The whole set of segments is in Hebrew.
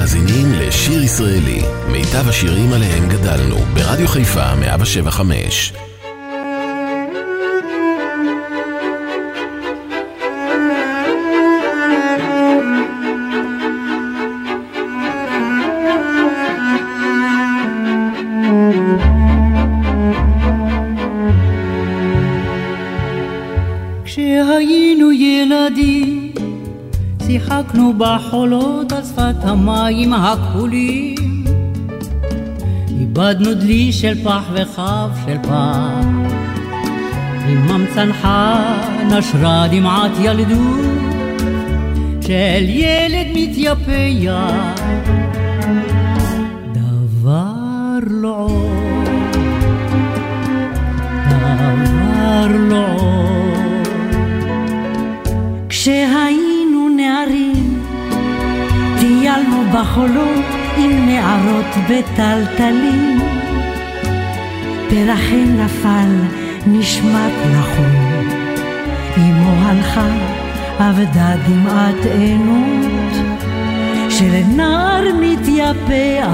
מאזינים לשיר ישראלי, מיטב השירים עליהם גדלנו, ברדיו חיפה 175. כשהיינו ילדים שיחקנו בחולות על שפת המים הכחולים איבדנו דלי של פח וכף של פח עמם צנחה נשרה דמעת ילדות של ילד מתייפח דבר לא עוד דבר לא עוד. כשהיינו בחולות עם נערות בטלטלים פרחי נפל נשמט לחול אמו הלכה אבדה דמעת עינות. של נער מתייפח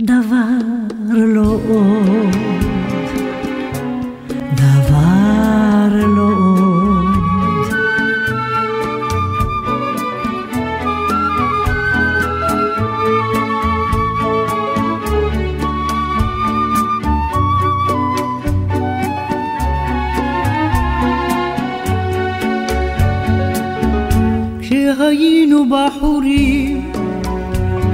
דבר לא עוד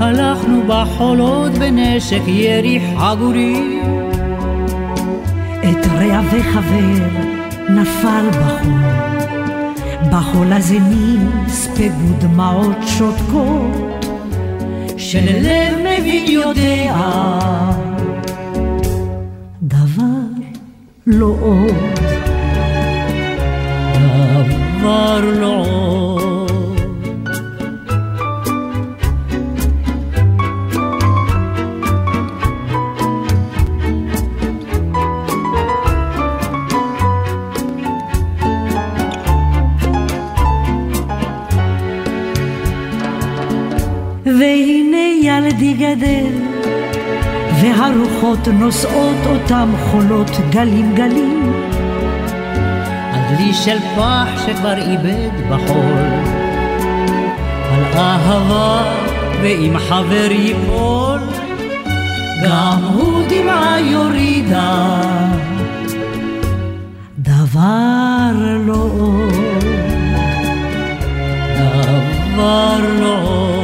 הלכנו בחולות בנשק ירי חגורי את רע וחבר נפל בחול. בחול הזה נספגו דמעות שותקות. שללב מבין יודע דבר לא עוד. דבר לא עוד ילדי גדל והרוחות נושאות אותם חולות גלים גלים הדלי של פח שכבר איבד בחול על אהבה ואם חבר ייפול. גם הוא דמעה יורידה דבר לא עוד דבר לא עוד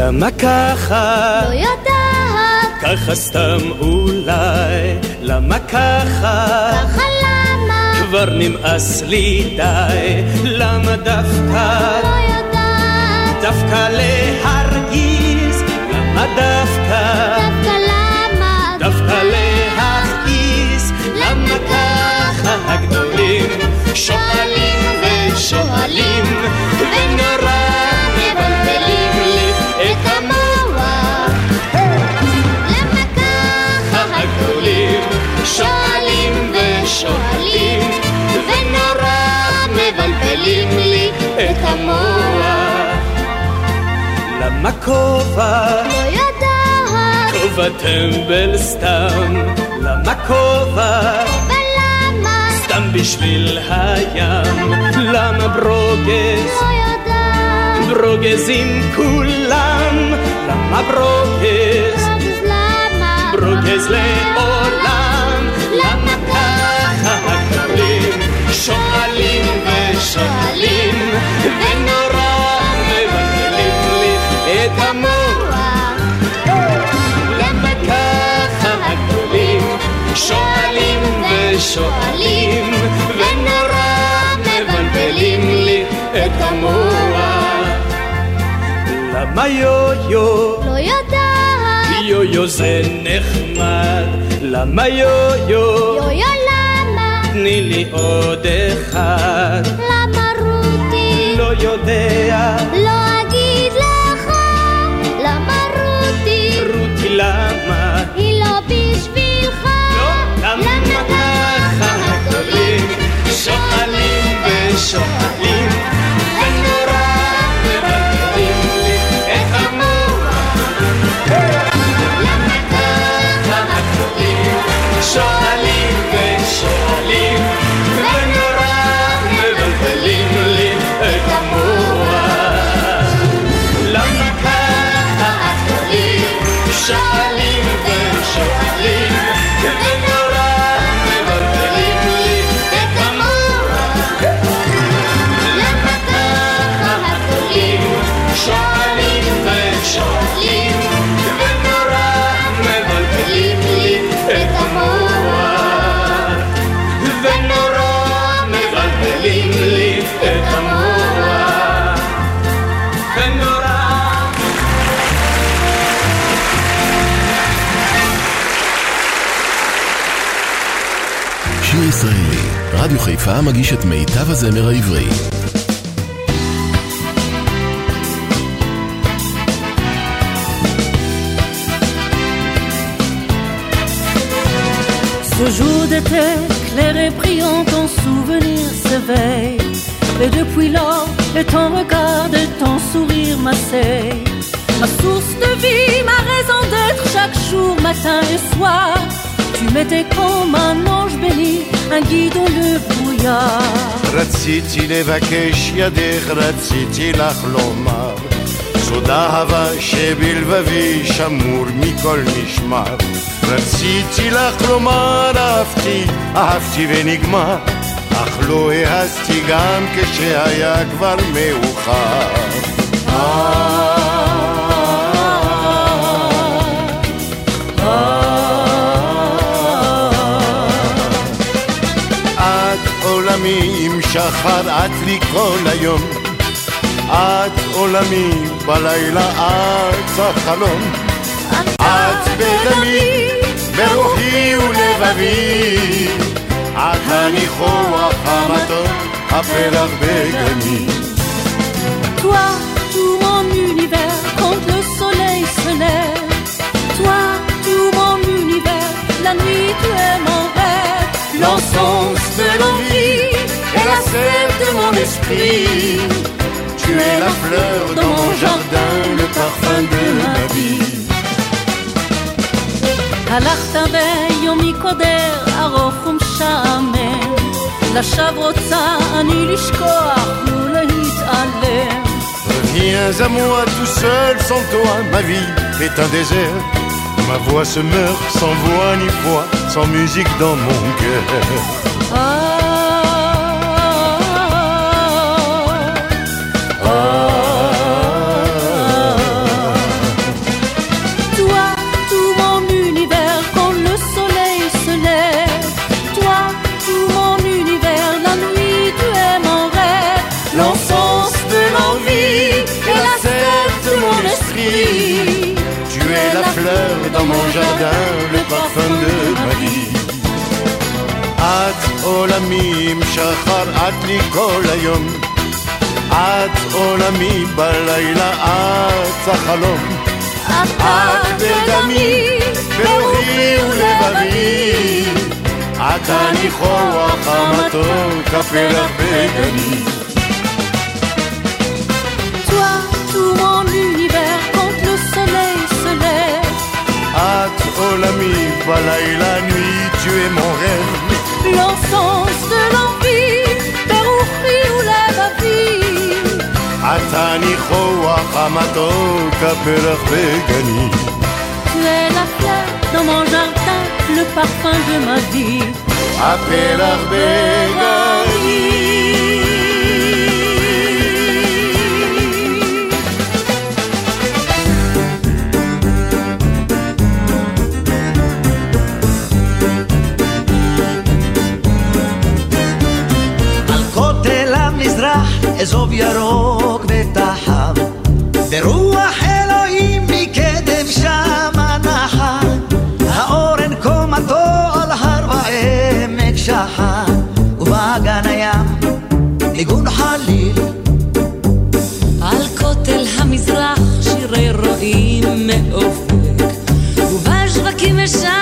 למה ככה? לא יודעת, ככה סתם אולי. למה ככה? ככה למה? כבר נמאס לי די. למה דווקא? לא יודעת, דווקא להרגיז? למה דווקא? דווקא למה? דווקא להכעיס? למה ככה הגדולים שואלים ושואלים למה כובע? לא יודעת, כובע טמבל סתם למה כובע? ולמה? סתם בשביל הים למה ברוגז? לא יודעת, ברוגזים כולם למה ברוגז? אז למה? ברוגז לעולם למה ככה הגדולים שואלים ושואלים את המוח למה ככה הגדולים שואלים ושואלים ונורא מבלבלים לי את המוח למה יו-יו? לא יודעת. יו-יו זה נחמד, למה יו-יו? יו-יו למה? תני לי עוד אחד. למה רותי? לא יודע, לא אגיד חיפה מגיש את מיטב הזמר העברי. Ce jour d'été, clair et brillant, ton souvenir s'éveille. Et depuis lors, et ton regard et ton sourire m'asseye. Ma source de vie, ma raison d'être, chaque jour, matin et soir. Tu m'étais comme un ange béni, un guide dans le brouillard. רציתי לבקש ידך, רציתי לך לומר סוד אהבה שבלבבי שמור מכל משמר רציתי לך לומר אהבתי, אהבתי ונגמר אך לא העזתי גם כשהיה כבר מאוחר עם שחר, את לי כל היום. את עולמי בלילה, את החלום. את בדמי, ברוחי ולבבי. את הניחוח המתוק, הפרח בגני. Toi, tout mon univers, quand le soleil se lève. Toi, tout mon univers, la nuit tu es mon rêve. L'encens de l'envie et la sève de mon esprit. Tu es la fleur dans mon jardin, le parfum de ma vie. הלכת ביום מקודר ארוך ומשעמם לשווא רוצה אני לשכוח ולהתעלם Viens à moi tout seul, sans toi, ma vie est un désert. Ma voix se meurt sans voix ni foi, sans musique dans mon cœur. Parfum de ma vie. את עולמי עם שחר, את לי כל היום. את עולמי בלילה, את החלום. את בדמי, ברוחי ולבבי. את הניחוח המתוק, הפרח בגני. את עולמי בלילה, nuit, tu es mon rêve. L'encens de l'envie, ברוחי ולבבי. את הניחוח המתוק, הפרח בגני. Tu es la fleur dans mon jardin, le parfum de ma vie. הפרח בגני. אזוב ירוק ותחם ברוח אלוהים מקדם שמה נחה האורן קומתו על הר ועמק שחה ובאגן הים ניגון חליל. על כותל המזרח שירי רועים מאופק ובשווקים משם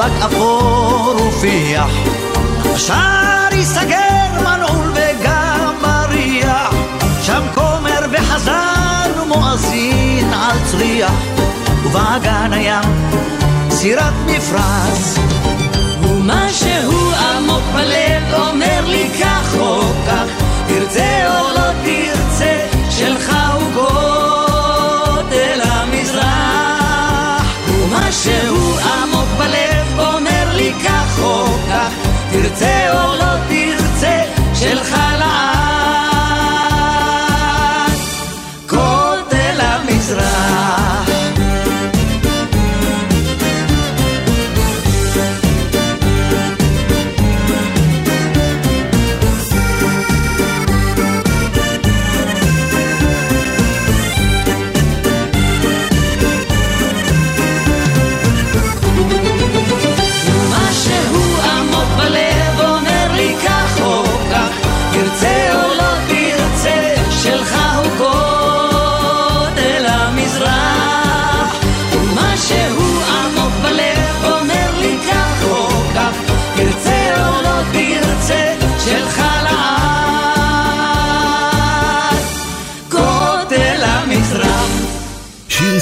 אבק אפור ופיח. השער ייסגר מנעול וגם מריח. שם כומר וחזן ומואזין על צריח. ובאגן הים סירת מפרש ומה שהוא עמוק בלב אומר לי כך או כך תרצה או לא תרצה תרצה או לא תרצה שלך לעד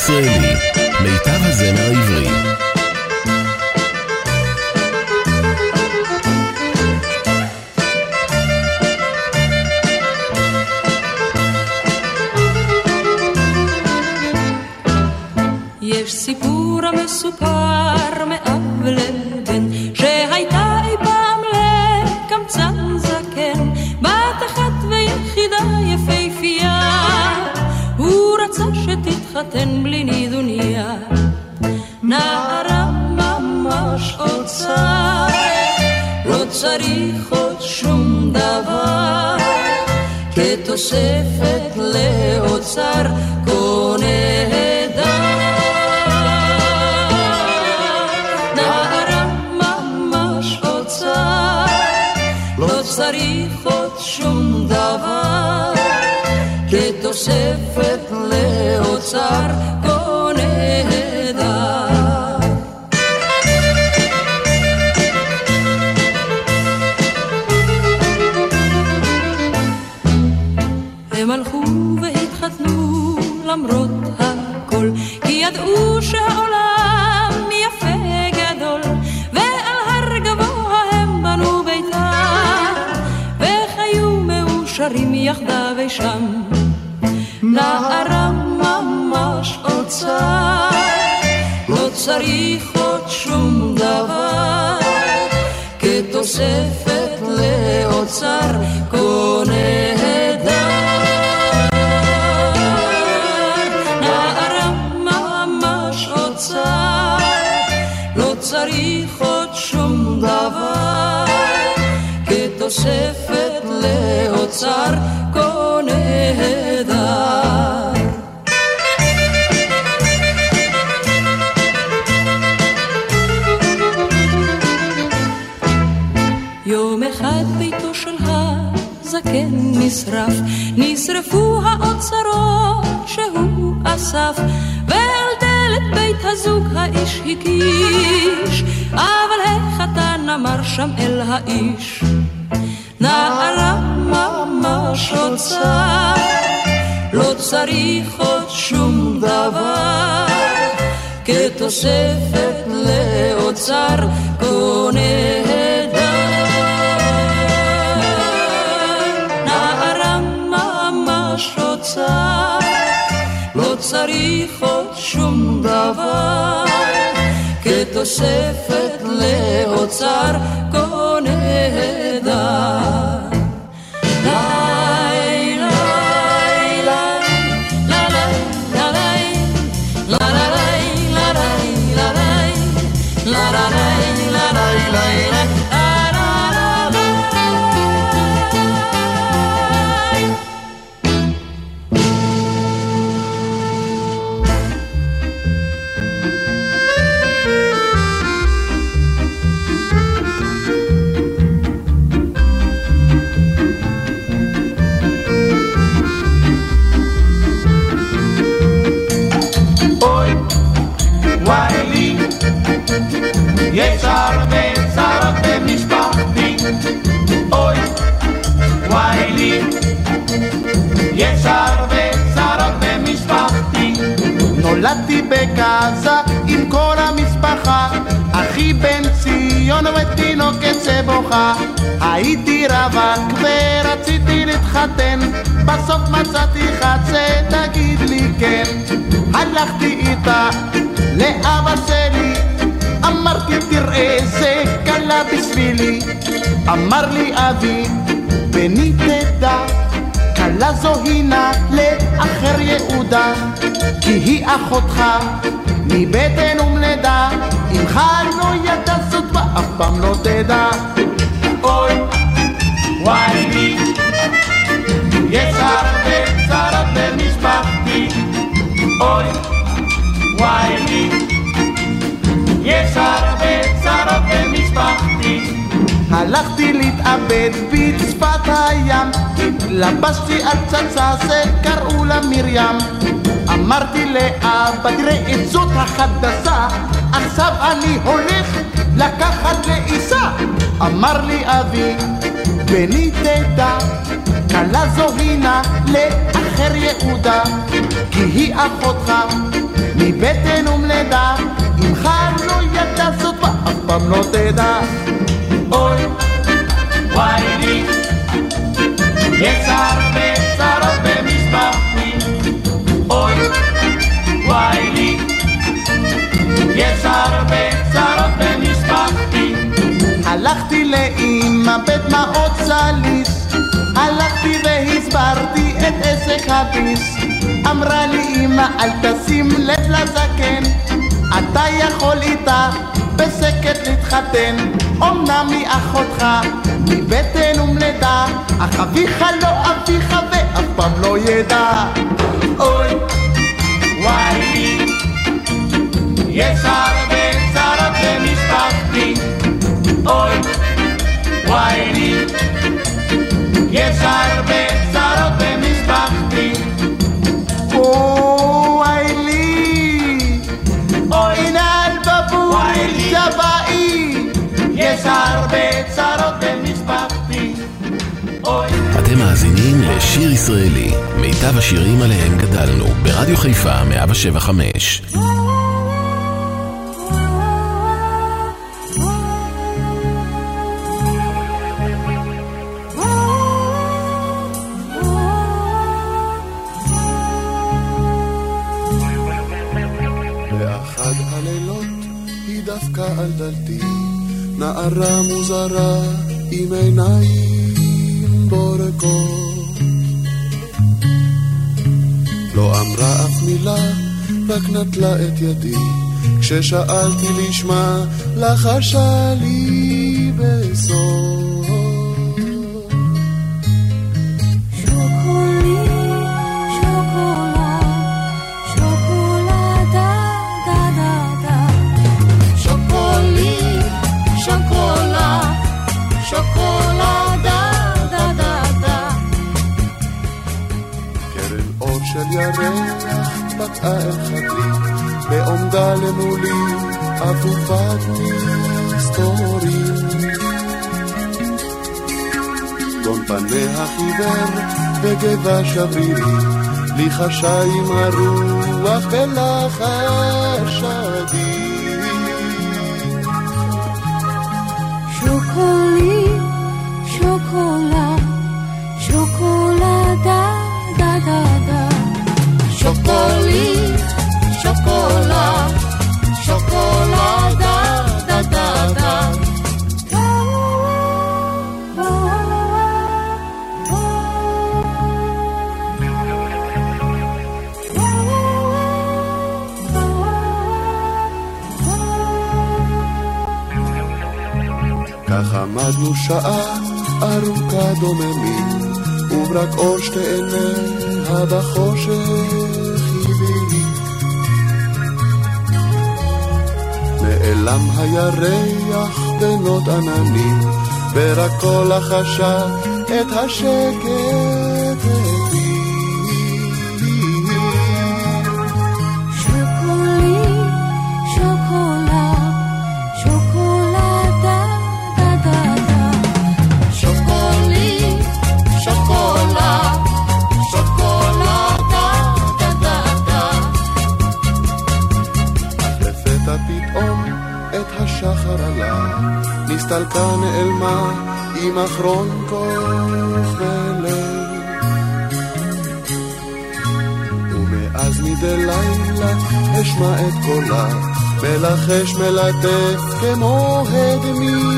שיר כתוספת לאוצר ידעו שהעולם יפה גדול, ועל הר גבוה הם בנו ביתם, וחיו מאושרים יחדיו אי שם. נערה ממש אוצר, לא צריך עוד שום דבר, כתוספת לאוצר כה כתוספת לאוצר כה נהדר. יום אחד ביתו של הזקן נשרף, נשרפו האוצרות שהוא אסף, ועל דלת בית הזוג האיש הקיש, אבל החתן אמר שם אל האיש, נערה ממש רוצה, לא צריך עוד שום דבר. כתוספת לאוצר קונה נהדר. נערה ממש רוצה, לא צריך עוד שום דבר. כתוספת לאוצר כה נהדר. אוי, בסוף מצאתי חצה, תגיד לי כן. הלכתי איתה לאבא שלי, אמרתי תראה זה קלה בשבילי. אמר לי אבי, בני תדע כלה זו הינה לאחר יהודה, כי היא אחותך מבטן ומלידה, אמך לא ידע זאת ואף פעם לא תדע. אוי, וואי לי, אוי, וואי לי, יש הרבה צרות במשפחתי. הלכתי להתאבד בצפת הים, התלבשתי על פצצה שקראו לה מרים. אמרתי לאבא, תראה את זאת החדשה, עכשיו אני הולך לקחת לעיסה. אמר לי אבי, בני תדע, כלה זו הינה לאחר יהודה, כי היא אחותך מבטן ומלידה, אמך לא ידע זאת ואף פעם לא תדע. אוי, וואי לי, יש הרבה צרות במשפחתי. אוי, וואי לי, יש הרבה צרות במשפחתי. הלכתי לאמא בדמעות והסברתי את עסק הביס. אמרה לי אמא אל תשים לב לזקן, אתה יכול איתה בשקט להתחתן. אמנם היא אחותך מבטן ומלידה, אך אביך לא אביך ואף פעם לא ידע. אוי, וואי יש הרבה צרות במשפחתי. אוי, וואי יש הרבה יש הרבה צרות במשפחתי. אתם מאזינים לשיר ישראלי, מיטב השירים עליהם גדלנו, ברדיו חיפה 175. באחד הלילות היא דפקה על דלתי, נערה מוזרה עם עיניים בורקות. לא אמרה אף מילה, רק נטלה את ידי, כששאלתי לשמה, לחשה לי בסוף. בקעה אל חדרי, בעומדה למולי אפופת מסתורים. גון פניה חיוור וגבה שברירי, לי חשה עם הרוח ולחשדי. Σοκολά, σοκολάτα, τα, τα, τα. Καχαμάζ שעה ארוכה דוממים, וברק אור שתי עיניה בחושך חלם הירח בנות עננים, ורק כל החשב את השקט. הייתה נעלמה עם אחרון כוח בלב. ומאז מדי לילה אשמע את קולה, מלחש מלטף כמו הדמי.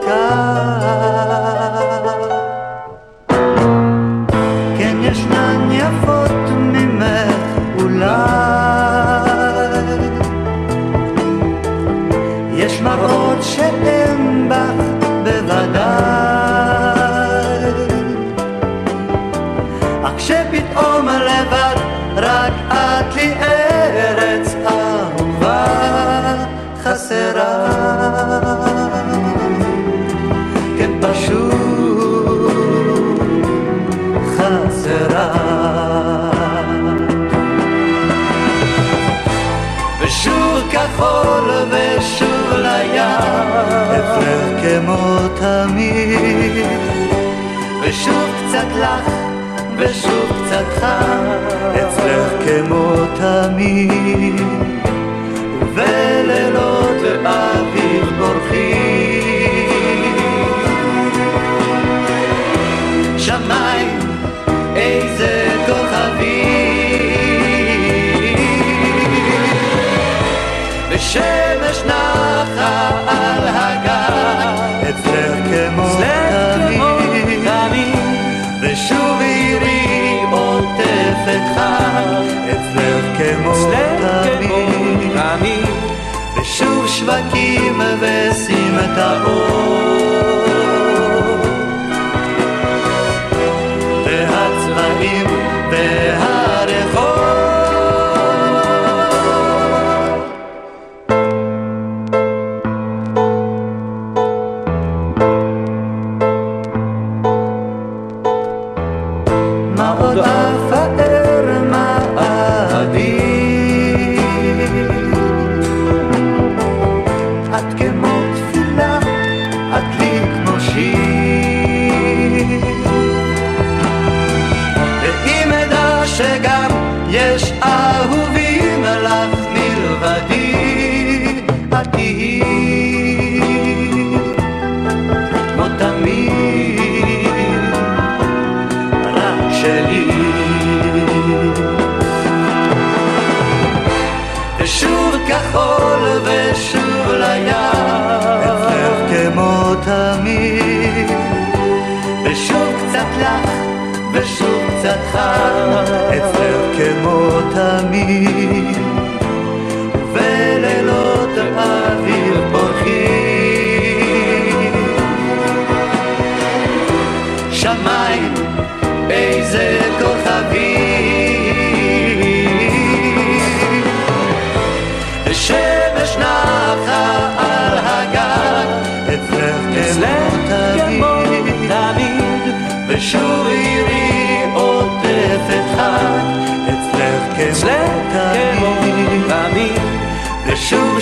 tocar. ושוב קצת חם אצלך כמו תמיד ולילה אצלך, אצלך כמו תמיד, ושוב שווקים וסמטאות. והצבעים והצבעים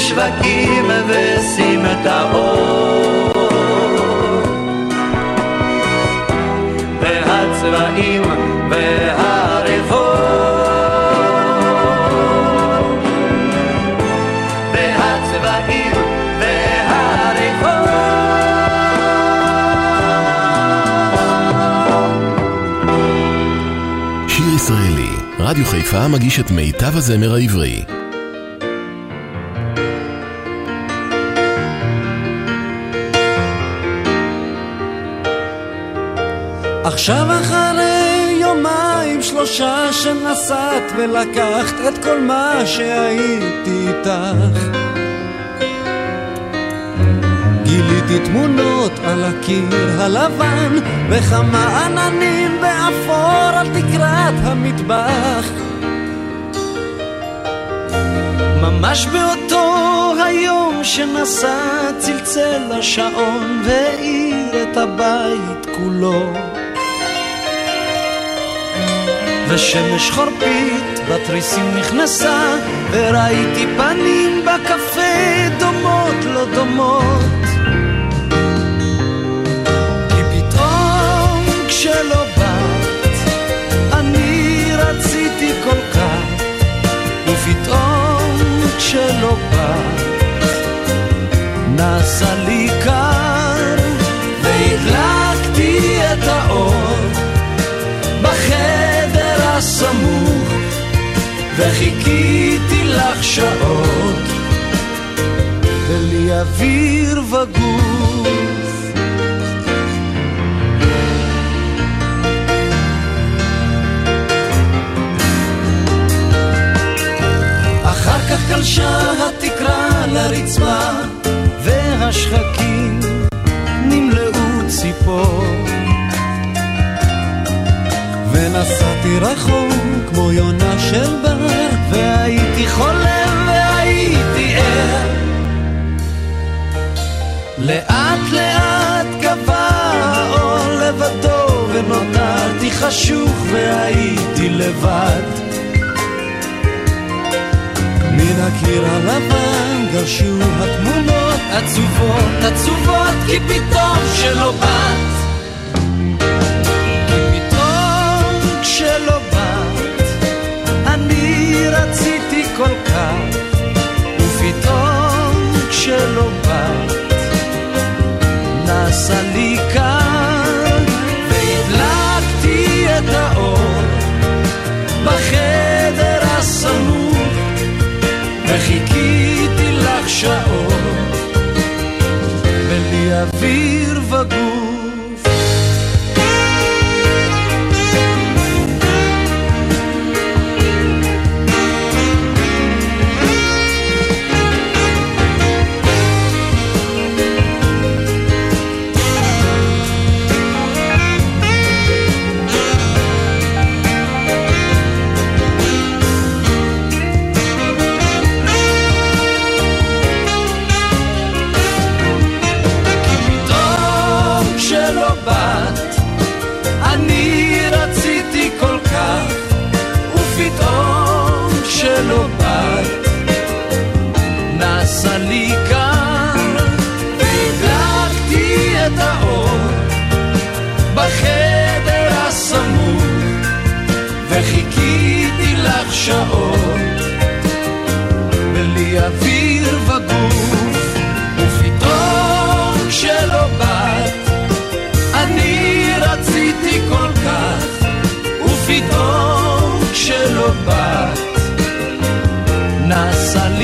ושוב שווקים וסמטאות. והצבעים והריחות והצבעים רדיו חיפה מגיש את מיטב הזמר העברי. עכשיו אחרי יומיים שלושה שנסעת ולקחת את כל מה שהייתי איתך. גיליתי תמונות על הקיר הלבן וכמה עננים באפור על תקרת המטבח. ממש באותו היום שנסע צלצל השעון והאיר את הבית כולו ושמש חורפית בתריסים נכנסה וראיתי פנים בקפה דומות לא דומות. כי פתאום כשלא באת אני רציתי כל כך ופתאום כשלא באת נעשה לי קר והדלקתי את האור הסמוך וחיכיתי לך שעות. ולי אוויר וגוף. אחר כך גלשה התקרה לרצפה והשחקים נמלאו ציפור ונסעתי רחוק כמו יונה של בר והייתי חולם והייתי ער. לאט לאט גבה האור לבדו ונותרתי חשוך והייתי לבד. מן הקיר הלבן גרשו התמונות עצובות עצובות כי פתאום שלא באת כך, ופתאום כשלא באת, נעשה לי קר, והדלקתי את האור בחדר הסמוך, וחיכיתי לך שעות, בלי אוויר וגוף.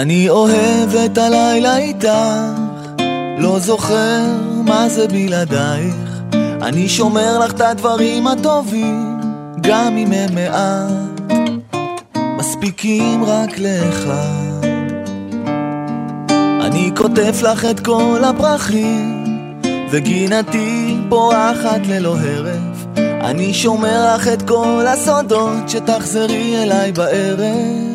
אני אוהב את הלילה איתך, לא זוכר מה זה בלעדייך. אני שומר לך את הדברים הטובים, גם אם הם מעט, מספיקים רק לך. אני כותב לך את כל הפרחים, וגינתי פורחת ללא הרף. אני שומר לך את כל הסודות, שתחזרי אליי בערב.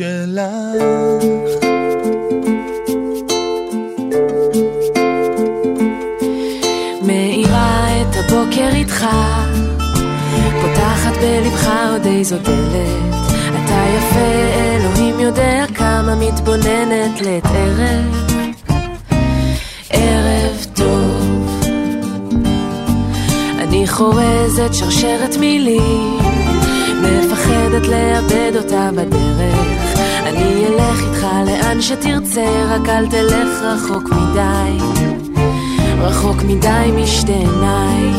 שלך. מאירה את הבוקר איתך, פותחת בלבך עוד איזו דלת. אתה יפה, אלוהים יודע כמה מתבוננת לעת ערב. ערב טוב. אני חורזת שרשרת מילים, מפחדת לאבד אותה בדרך. אני אלך איתך לאן שתרצה, רק אל תלך רחוק מדי. רחוק מדי משתי עיניי.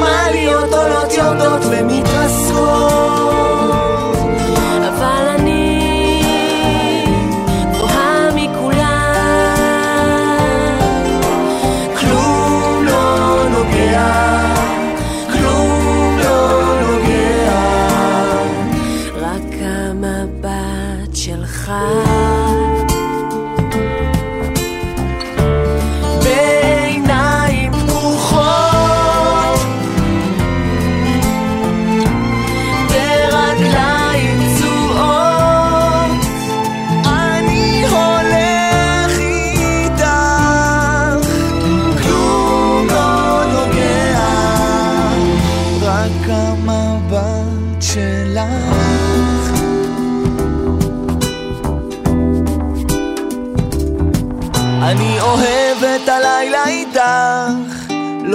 מה להיות עולות יורדות ומתרסקות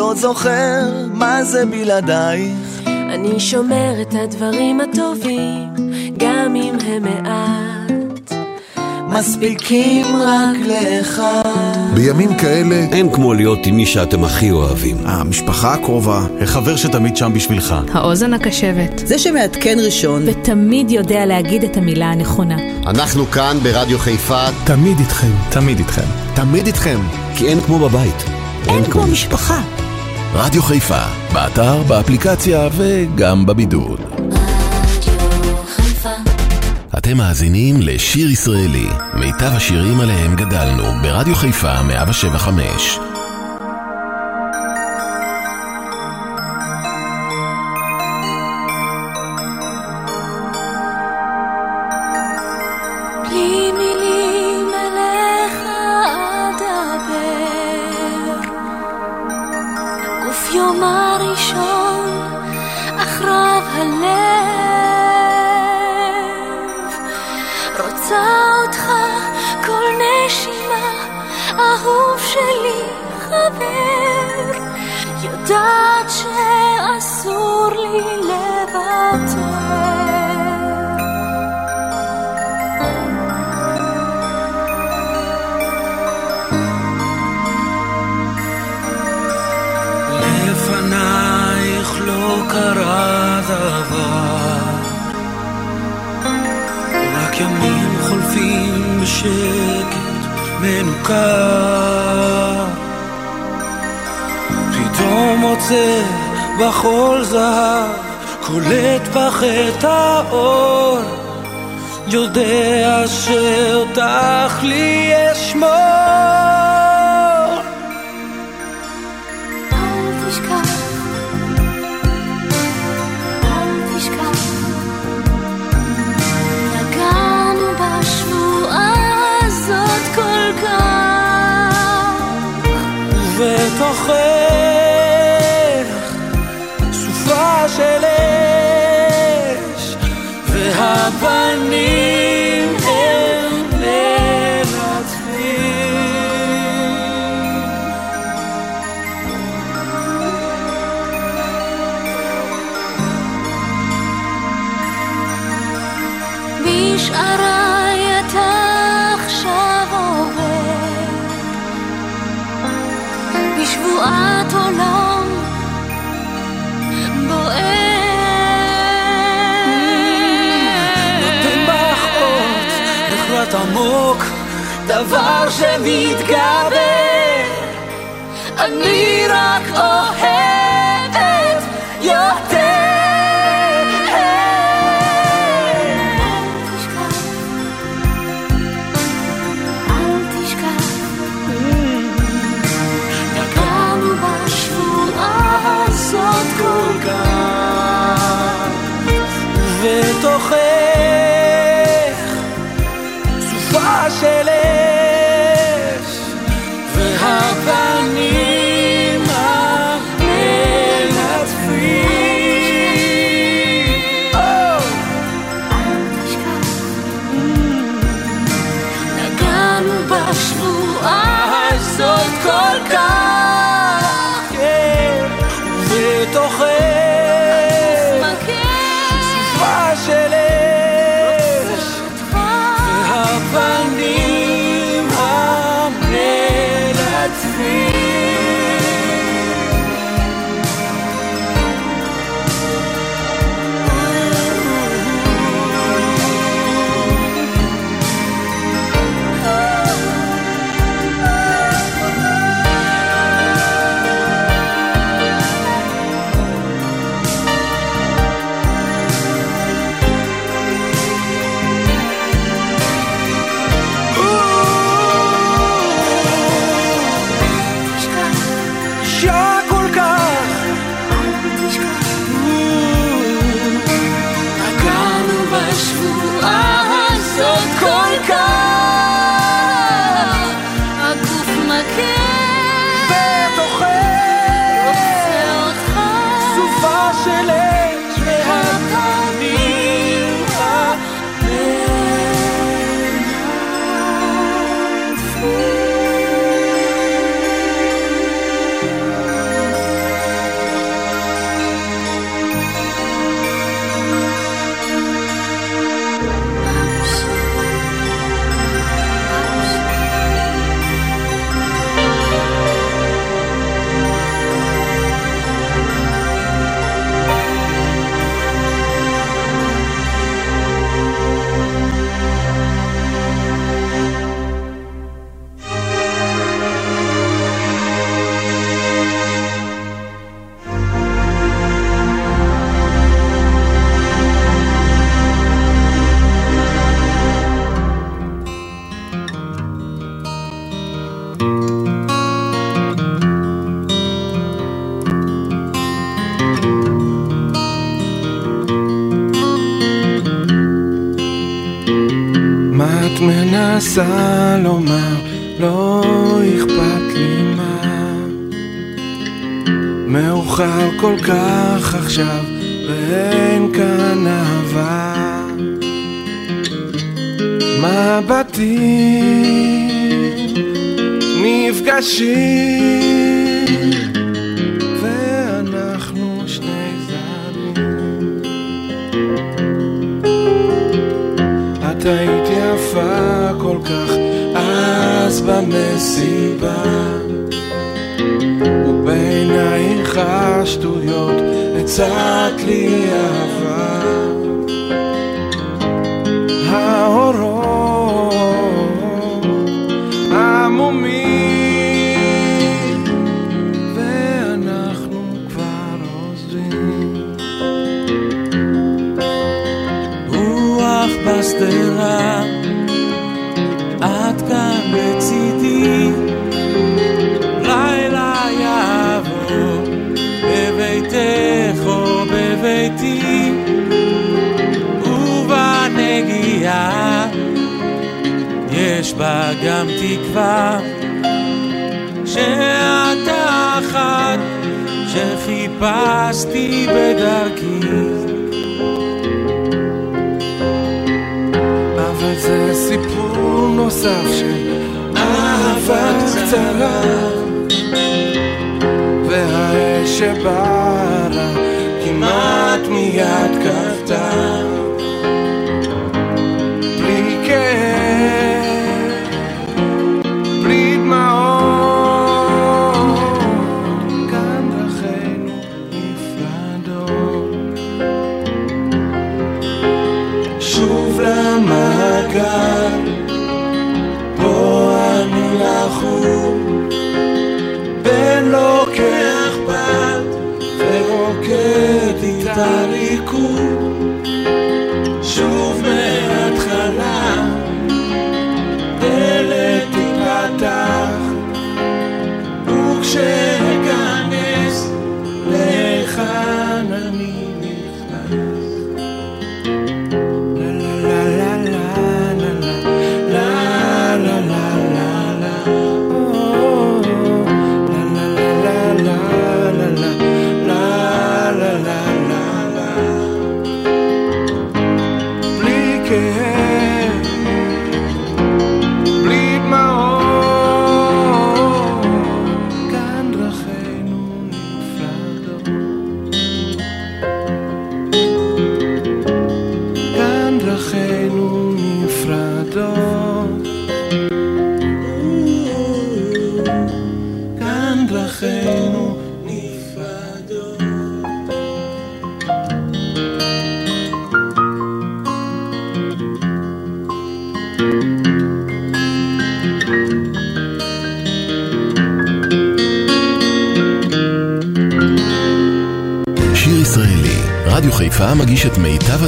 לא זוכר מה זה בלעדייך. אני שומר את הדברים הטובים, גם אם הם מעט. מספיקים רק לך. בימים כאלה אין כמו להיות עם מי שאתם הכי אוהבים. המשפחה הקרובה, החבר שתמיד שם בשבילך. האוזן הקשבת. זה שמעדכן ראשון. ותמיד יודע להגיד את המילה הנכונה. אנחנו כאן ברדיו חיפה. תמיד איתכם. תמיד איתכם. תמיד איתכם. כי אין כמו בבית. אין כמו משפחה. רדיו חיפה, באתר, באפליקציה וגם בבידוד. אתם מאזינים לשיר ישראלי, מיטב השירים עליהם גדלנו, ברדיו חיפה 175. קרה דבר, רק ימים חולפים בשקט מנוכר. פתאום מוצא בחול זהב, קולט בך האור, יודע שאותך לי אשמור. שמתגבר. אני רק אוהב רוצה לומר, לא אכפת לי מה. מאוחר כל כך עכשיו, ואין כאן אהבה. מבטים נפגשים נכנס במסיבה. ובעינייך השטויות הצעת לי אהבה. גם תקווה שאתה אחת שחיפשתי בדרכי. אבל זה סיפור נוסף של אהבה קצרה והאש שבאה כמעט מיד כבתה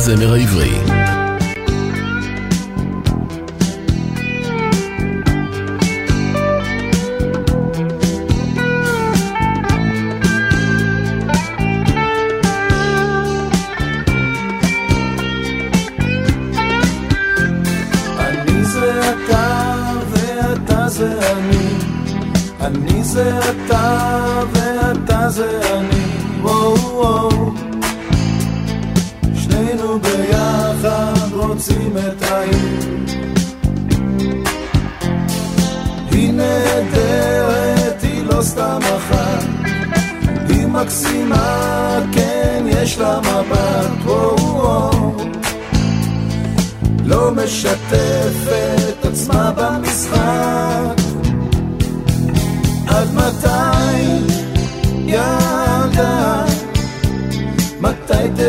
הזמר העברי.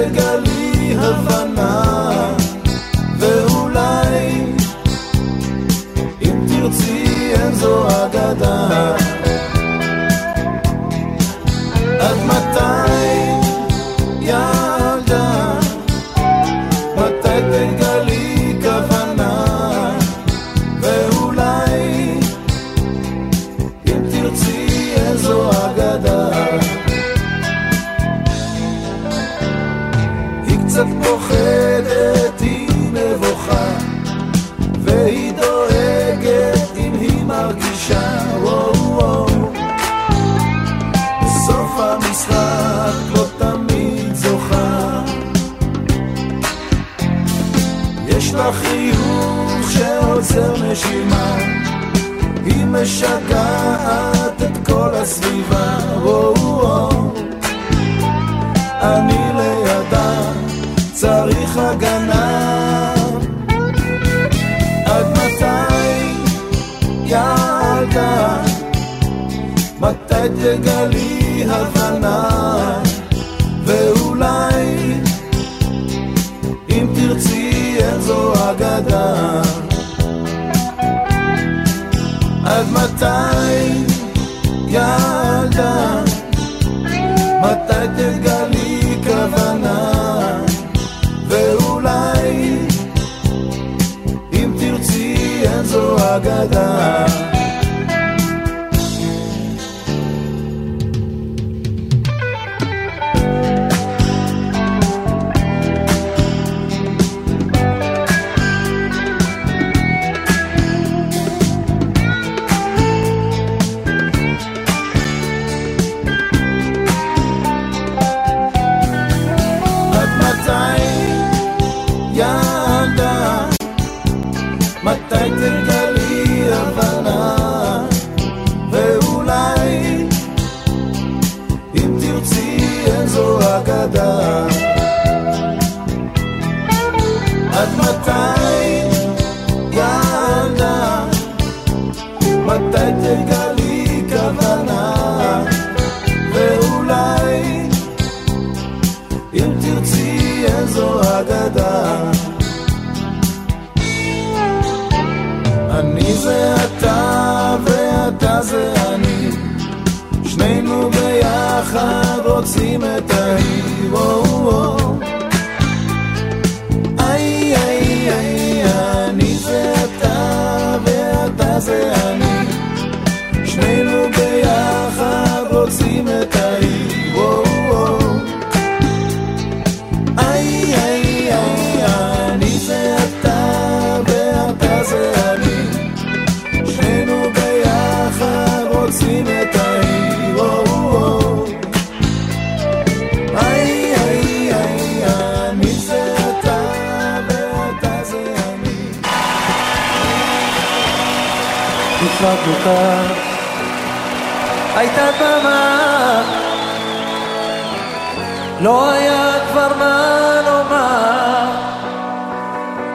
תגלי הבנה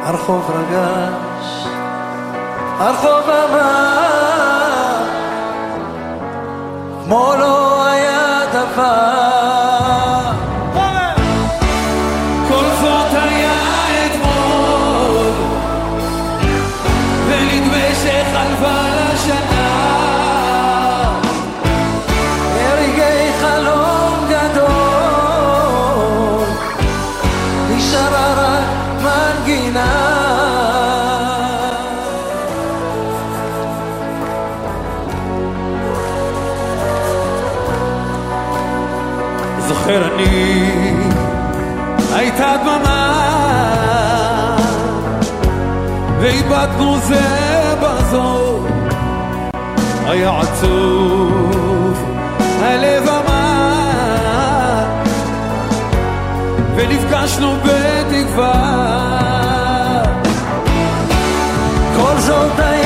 הרחוב רגש, הרחוב אמר, כמו לא היה דבר. איבדנו זה בזו היה עצוב הלב אמר ונפגשנו בתקווה. כל זאת היה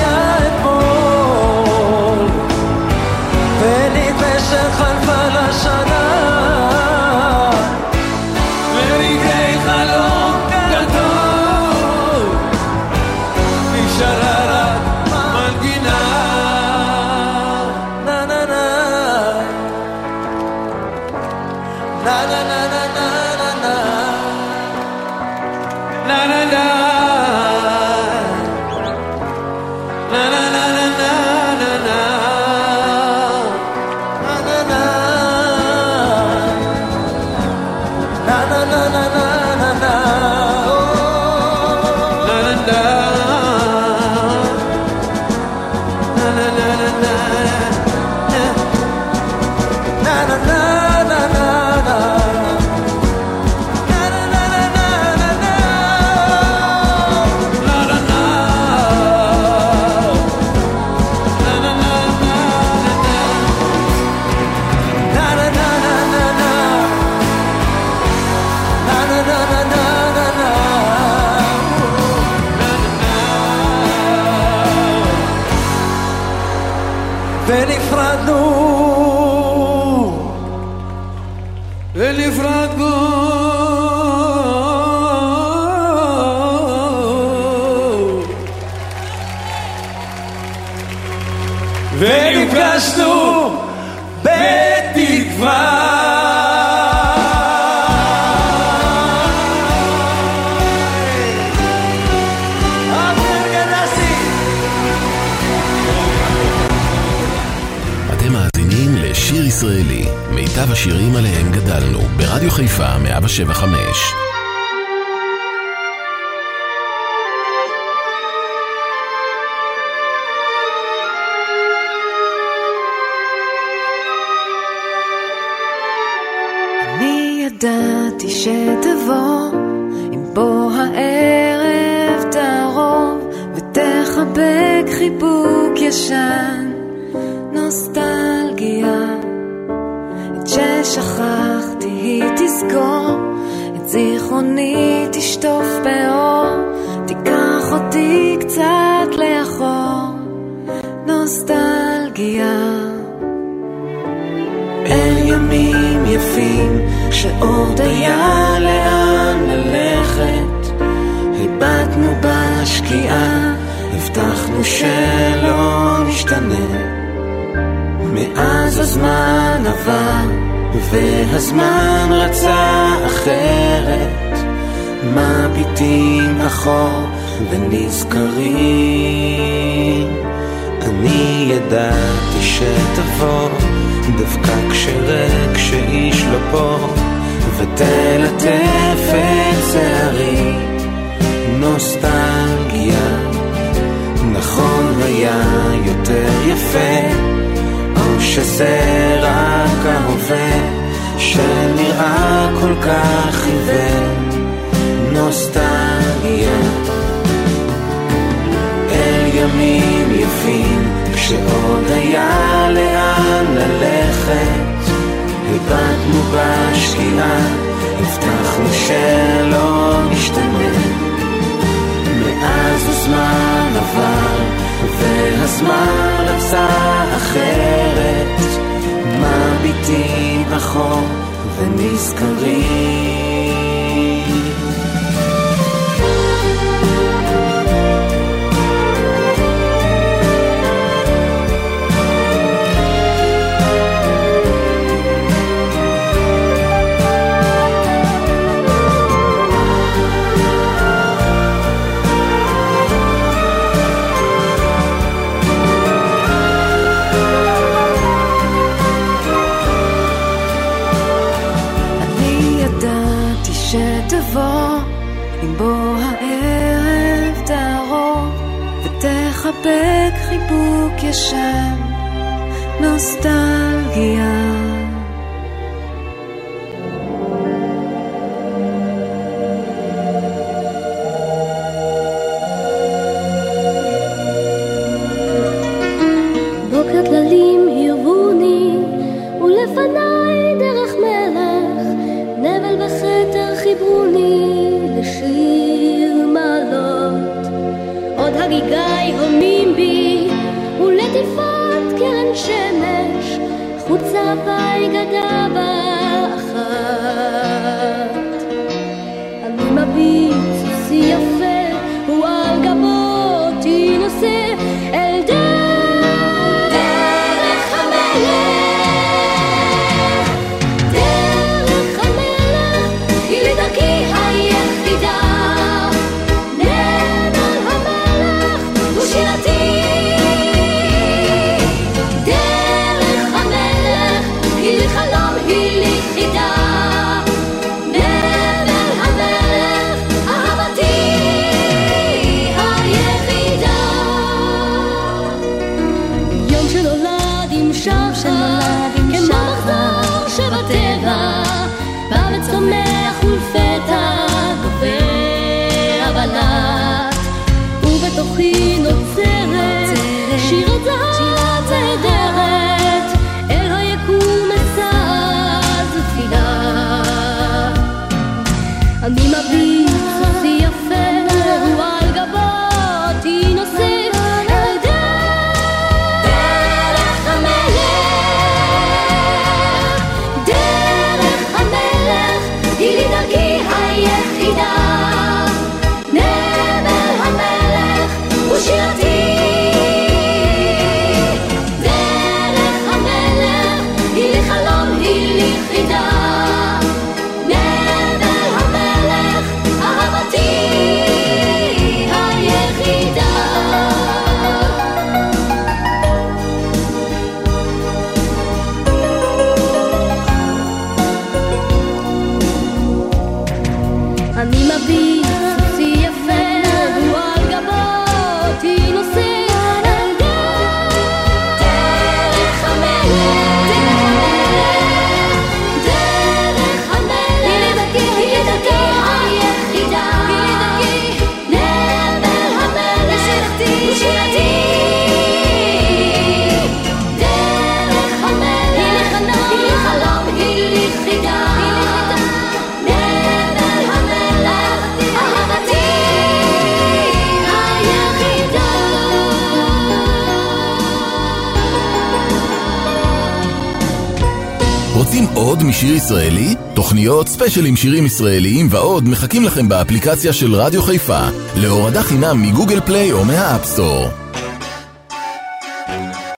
קצת לאחור, נוסטלגיה. אל ימים יפים שעוד היה לאן ללכת, הבטנו בשקיעה, הבטחנו שלא נשתנה. מאז הזמן עבר, והזמן רצה אחרת, מביטים אחור ונזכרים. אני ידעתי שתבוא דווקא כשריק שאיש לא פה ותלטף את שערי. נוסטלגיה נכון היה יותר יפה. או שזה רק ההווה שנראה כל כך עיוור. נוסטלגיה ימים יפים כשעוד היה לאן ללכת. הבטנו בשקיעה הבטחנו שלא נשתנה. מאז הזמן עבר והזמן רצה אחרת. מביטים אחור ונזכרים ישן נוסטלגיה משיר ישראלי? תוכניות, ספיישלים שירים ישראליים ועוד מחכים לכם באפליקציה של רדיו חיפה להורדה חינם מ Google Play או מה App Store.